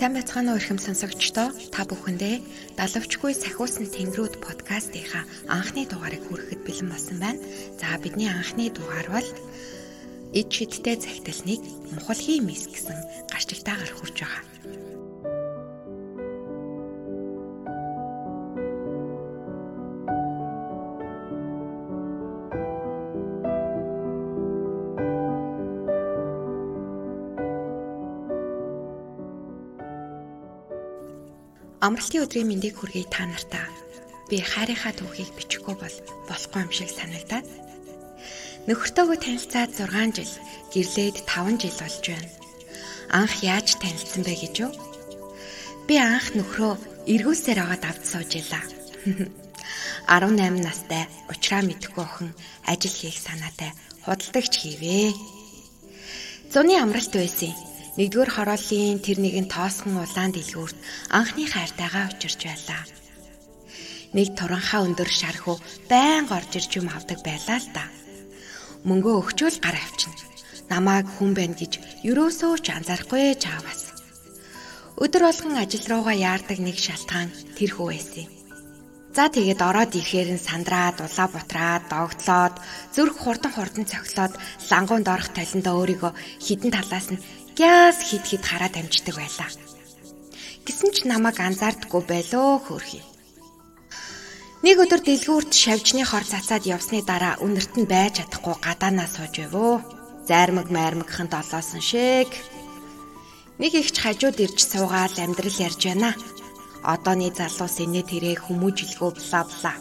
Сайн байцгаана уу ихэм сонсогчдоо та бүхэндээ Далавчгүй сахиусан тэнгэрүүд подкастынхаа анхны дугаарыг хүрэхэд бэлэн болсон байна. За бидний анхны дугаар бол эд шидтэй захидалныг мухалгийн мис гэсэн гарчигтайгаар хүрч байгаа. Амралтын өдрийн мэндийг хүргэе та нартаа. Би хайрынхаа түүхийг бичихгүй бол болохгүй юм шиг санагдаад. Нөхөртөөгөө танилцаад 6 жил, гэрлээд 5 жил болж байна. Анх яаж танилцсан бэ гэж юу? Би анх нөхрөө эргүүлсээр агаад авд суужила. 18 настай уучраа мэдэхгүй охин ажил хийх санаатай худалдагч хийвээ. Зуны амралт байсан. Нэгдүгээр хорооллын тэр нэгэн тоосхон улаан дэлгүүрт анхны хайртайгаа учирч байлаа. Нэг туранхаа өндөр шархуу байн орж ирж юм авдаг байлаа л да. Мөнгөө өгчөөл гар авчна. Намааг хүн байна гэж юрөөсөө ч анзаарахгүй чаавас. Өдөр болгон ажил руугаа яардаг нэг шалтгаан тэр хүү байсан юм. За тэгээд ороод ирэхээр нь сандраад, улаа бутраад, догтлоод, зүрх хурдан хурдан цогцлоод, лангуунд орох талентаа өөрийгөө хідэн талаас нь гяс хит хит хараад амждаг байлаа. Гэсэн ч намайг анзаардаггүй байлоо хөөрхий. Нэг өдөр дэлгүүрт шавжны хор цацаад явсны дараа үнэрт нь байж чадахгүй гадаанаа сууж байвөө. Зайрмаг майрмагхан долоосон шиг. Нэг ихч хажууд ирж суугаад амьдрал ярьж байна. Одооны залуус инээ тэрэ хүмүүжилгөө бла бла.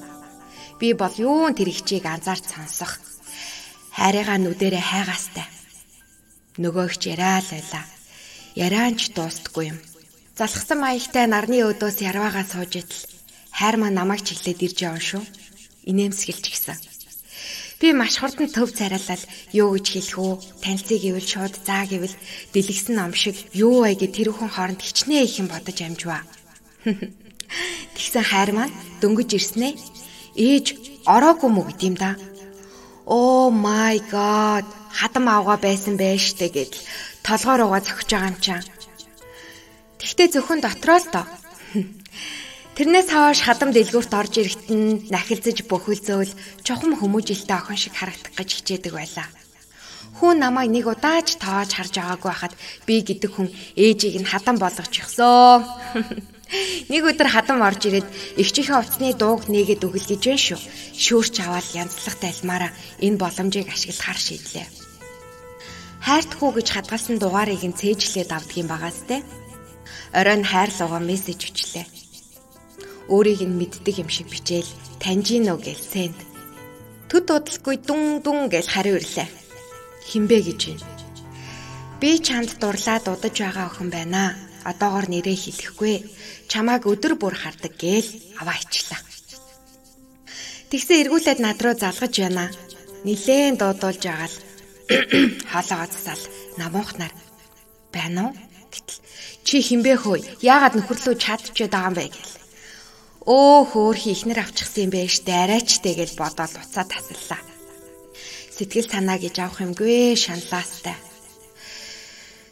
Би бол юун тэр ихчийг анзаарч сонсох. Хайрыгаа нүдэрэ хайгаастай нөгөөгч яриа л байла. Ярианч дуустдаггүй юм. Залхсан маягтай нарны өдөөс ярваагаа сууж идэл хайр маа намайг чиглээд ирж явна шүү. Инээмсгэлж гисэн. Би маш хурдан төв царайлал юу гэж хэлэх үү? Танилцыг ивэл шууд заа гэвэл дэлгсэн ном шиг юу вэ гэж тэр хүн хооронд хичнээн их юм бодож амжваа. Тэгсэн хайр маань дөнгөж ирснэ. Ээж ороогүй мүү гэдэм да. Oh my god хадам авгаа байсан байж штэ гэдэл толгоор угаа зогсож байгаа юм чам. Тэгтээ зөвхөн дотроо л доо. Тэрнээс хойш хадам дэлгүүрт орж ирэхэд нь нахилзаж бөхөлзөөл чухам хүмүүжилтэй охин шиг харагдах гэж хичээдэг байлаа. Хүн намайг нэг удаач тоож харж байгаагүй хахад би гэдэг хүн ээжийг нь хадам болгоч ихсөө. Нэг өдөр хадам орж ирээд эгчийнхээ уцсны дууг нээгээд өгөл гэж байна шүү. Шүүрч аваад янзлах тайлмаараа энэ боломжийг ашиглахар шийдлээ. Хайртхүү гэж хадгалсан дугаарыг нь цээжлээд авдгийн багаас те. Оройн хайрлуугаа мессеж өчлээ. Өөрийг нь мэддэг юм шиг бичээл таньжин уу гэл сенд. Төд удалгүй дүн дүн гэл хариу ирлээ. Хинбэ гэж юм. Би чамд дурлаад удаж байгаа охин байна. Одоогор нэрээ хэлэхгүй чамааг өдөр бүр хардаг гээл аваа ичлаа. Тэгсэн эргүүлээд над руу залгаж байна. Нилээн дуудуулж агаал хоолоо цасаал намуухнаар байна уу гэтэл чи хинбэ хөөе яагаад нөхөрлөө чадчиход байгаа юм бэ гэл. Өө хөөхи ихнэр авчихсан юм бэ штэ арайч тэгэл бодоод уцаа тасаллаа. Сэтгэл санаа гэж авах юмгүй шаналаастай.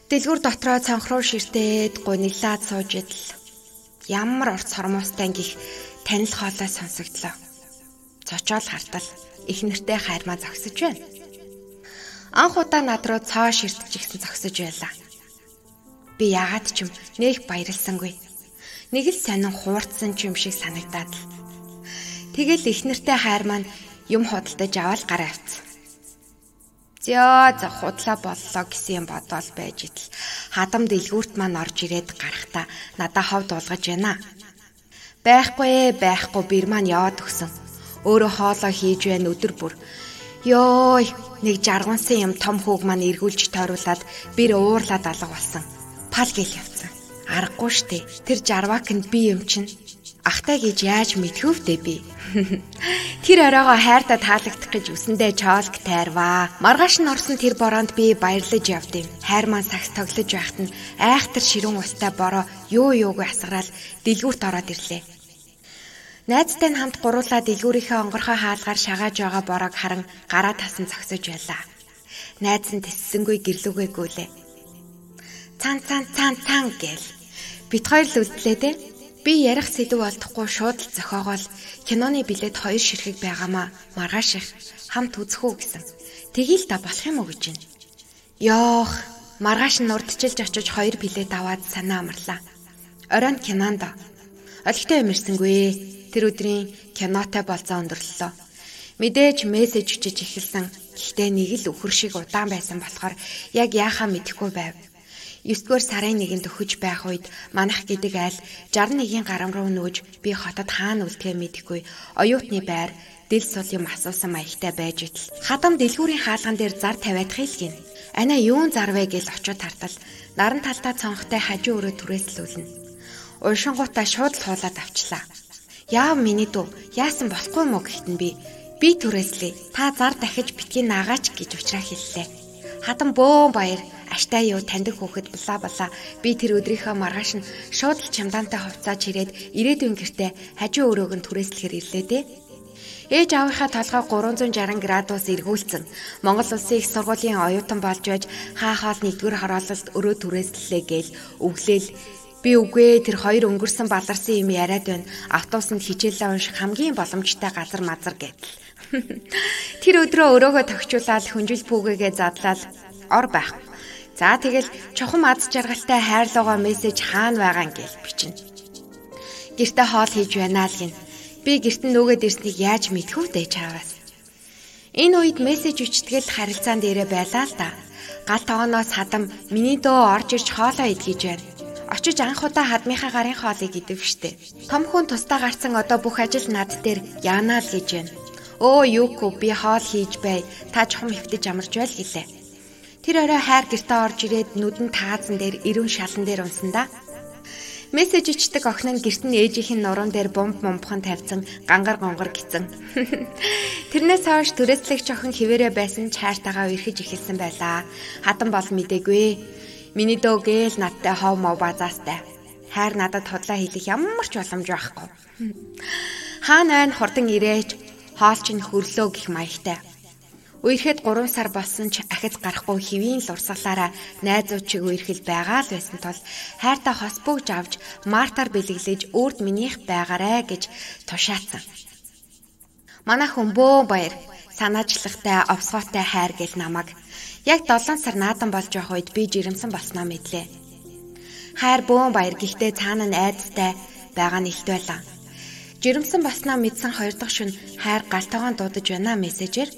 Дэлгүр дотроо цанхруу ширтээд гуниглаад сууж идэл ямар урт сормоостай гих танил хоолой сонсогдлоо. Цочоол хартал их нэртэй хайрмаа зогсож байна. Анх удаа над руу цоо ширтэж ихсэн зогсож байлаа. Би яагаад ч юм нэх баярлсангүй. Нэг л сонин хуурцсан ч юм шиг санагдаад л. Тэгэл их нэртэй хайр маань юм худалдаж аваад гараа авцсан. Зөө за худлаа боллоо гэсэн юм бодоол байж идэл хадам дэлгүүрт маань орж ирээд гарахта надаа ховд уулгаж байна. Байхгүй байхгүй бэр маань яваад өгсөн. Өөрөө хоолоо хийж байна өдөр бүр. Йой нэг жаргансан юм том хүүг маань эргүүлж тойруулаад бэр уурлаад алга болсон. Пал гэл явцсан. Аргагүй штэ. Тэр жарвак нь би юм чинь ахтай гэж яаж мэдхөвдөө би. Тэр оройгоо хайртаа таалагдах гэж үсэндээ чоолк тайрваа. Маргааш нь орсон тэр бороонд би баярлаж явдым. Хайр маань сагс тоглож байхад нь айхтар ширүүн устай бороо юу юугүй асгараал дэлгүүрт ороод ирлээ. Найзтай нь хамт гуруулаа дэлгүүрийнхээ онгорхой хаалгаар шагааж байгаа бороог харан гараа тасан зогсож байлаа. Найз нь тэссэнгүй гэрлүүгээ гүйлээ. Цан цан цан цан гэл Бид хоёр л үлдлээ те. Би ярих сэдв олдохгүй шууд л зохиогоол киноны билет хоёр ширхэг байгаамаа маргааш их хамт үзэх үү гэсэн. Тэгээл та болох юм уу гэж байна. Йоох, маргааш нь урдчилж очиж хоёр билет аваад санаа амарлаа. Оройн кинонд олигтой юм ирсэнгүй. Тэр өдрийн кинотой болцоо өндөрлөлөө. Мэдээж мессеж хүчиж эхэлсэн. Гэхдээ нэг л өхөр шиг удаан байсан болохоор яг яахаа мэдэхгүй байв. 9 дугаар сарын нэгэнд өгөж байх үед манах гэдэг айл 61-ийн гарам руу нөөж би хотод хаана үлдэхээ мэдэхгүй. Оюутны байр дэл сул юм асуусан маягтай байж итл хадам дэлгүүрийн хаалган дээр зар тавиад хэлгэн ана юун зар вэ гэж очиод тартал. Наран талтаа цонхтой хажуу өрөө түрээслүүлнэ. Уушингуудаа шууд л хуулаад авчлаа. Яав миний дүү яасан болохгүй уу гэхтэн би. Би түрээслэе та зар дахиж битгий наагаач гэж уучраа хэллээ. Хадам бөөн баяр Аштай юу таньдаг хүүхэд бла бла. Би тэр өдрийнхөө маргааш нь шууд л чамдаантай хувцааж ирээд ирээдүйн гэртээ хажуу өрөөг нь түрээслэхэр ирлээ дээ. Ээж аавынхаа толгой 360 градус эргүүлсэн. Монгол улсын их сургуулийн оюутан болж байж хаа хаал нэгдүгээр хороололд өрөө түрээслэлээ гээл өглөөл Би үгүй тэр хоёр өнгөрсөн баларсан юм яриад байна. Автобусанд хичээлээ унших хамгийн боломжтой газар мазар гэтэл. Тэр өдрөө өрөөгөө тогтчуулаад хүнжил пүүгээгээ задлаад ор байхгүй. За тэгэл чухам аз жаргалтай хайрлуугаа мессеж хаана байгаа гэж бичнэ. Гэртээ хоол хийж байна л гин. Би гэрт нь нөгөөд ирснийг яаж мэдэх вэ чааваас. Энэ үед мессеж өчтгөл харилцаан дээрээ байлаа л да. Гал тогооноос хадам миний дөө орж ирж хоолоо идгийж байна. Очиж анх удаа хадмынхаа гарын хоолыг идэв штэ. Том хүн тусдаа гарсан одоо бүх ажил над дээр яанаа л гэж байна. Өө юуко би хоол хийж бай. Та чухам хөвтөж амарч байл гэлээ. Тэр орой хайр гертэ орж ирээд нүдэн таазан дээр ирүүн шалан дээр унсан да. Мессеж ичдэг охин нь герт нь ээжийнх нь нуруунд дээр бомб момбхон тавьсан гангар гонгор гисэн. Тэрнээс хойш түрээслэгч охин хിവэрэ байсан ч хайртайгаа өрхөж эхэлсэн байлаа. Хадан бол мдээгүй. Миний дөө гээл надтай хов мов базаастай. Хайр надад худлаа хийх ямар ч боломж байхгүй. Хаана байна хурдан ирээч хоолч нь хөрлөө гих маягтай. Үерхэд 3 сар болсон ч ахиц гарахгүй хэвийн л урсгалаараа найзууд чиг үерхэл байгаа л байсан тул хайртай хос бүгж авч мартаар бэлэглэж өөрт минийх байгаарэ гэж тушаацсан. Манай хүмбөө баяр санаачлагтай овсгоотой хайр гэл намайг яг 7 сар наадан болж явах үед би жирэмсэн болсноо мэдлээ. Хайр бөөн баяр гихтээ цаана нь айдастай байгаа нь илт байлаа. Жирэмсэн болсноо мэдсэн хоёр дахь шөнө хайр галтайгаан дуудаж байна мессежээр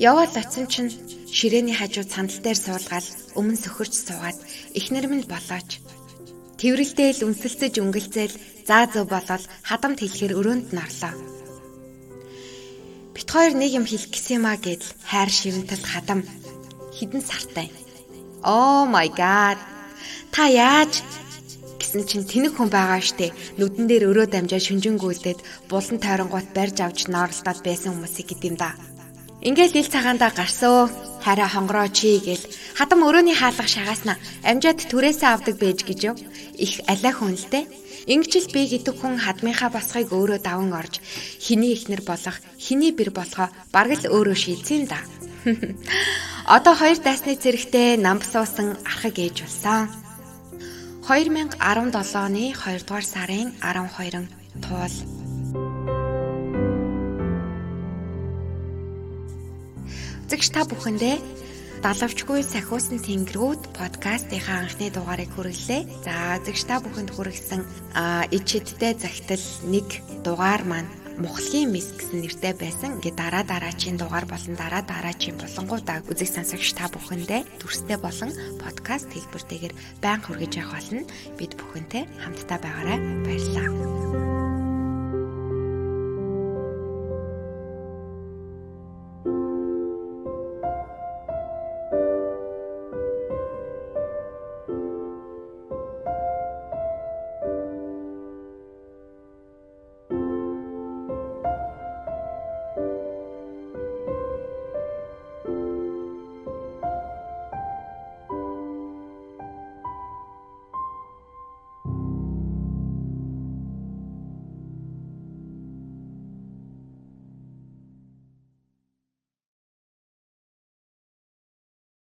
Яваал оцсон чинь ширээний хажуу сандал дээр суулгаад өмнө сөхөрч суугаад эхнэр минь болооч. Тэврэлтэйл үнсэлцэж өнгөлцөөл заа зөө болоод хадамт хэлэхэр өрөөнд норлоо. Бит хоёр нэг юм хэлэх гэсэн юм а гэдэл хайр шивэнтэл хадам хідэн сартай. Oh my god. Та яаж гэсэн чинь тэнэг хүн байгаа штэ. Нүдэн дээр өрөө дамжаа шүнжэнгүүлдээд булан тойронгууд барьж авч нооролдоод байсан хүмүүсийг гэдэм да. Ингээл ил цагаандаа гарсоо. Хараа хонгороо чи гэл. Хадам өрөөний хаалга шагаасна. Амжаад түрээсээ авдаг байж гэж юу? Их алай хүнэлтэй Ингэжл би гэдэг хүн хадмынхаа босхыг өөрөө даван орж хиний ихнэр болох хиний бэр болохоо бараг л өөрөө шийдсэн да. Одоо хоёр дайсны зэрэгтээ намб суусан архаг ээж болсон. 2017 оны 2 дугаар сарын 12-нд туул Эцэгч та бүхэндээ Далавчгүй сахиусан тэнгэрүүд подкастынхаа анхны дугаарыг хүргэлээ. За эцэгч та бүхэнд хүргэсэн ичэдтэй загтал нэг дугаар маань Мухлагийн мис гэсэн нэртэй байсан. Ингээ дараа дараачийн дугаар болон дараа дараачийн болонгуудаа үзэх сонсогч та бүхэндээ дүрстэй болон подкаст хэлбэртэйгээр байн хүргэж явах болно. Бид бүхэнтэй хамтдаа байгаарай. Баярлалаа.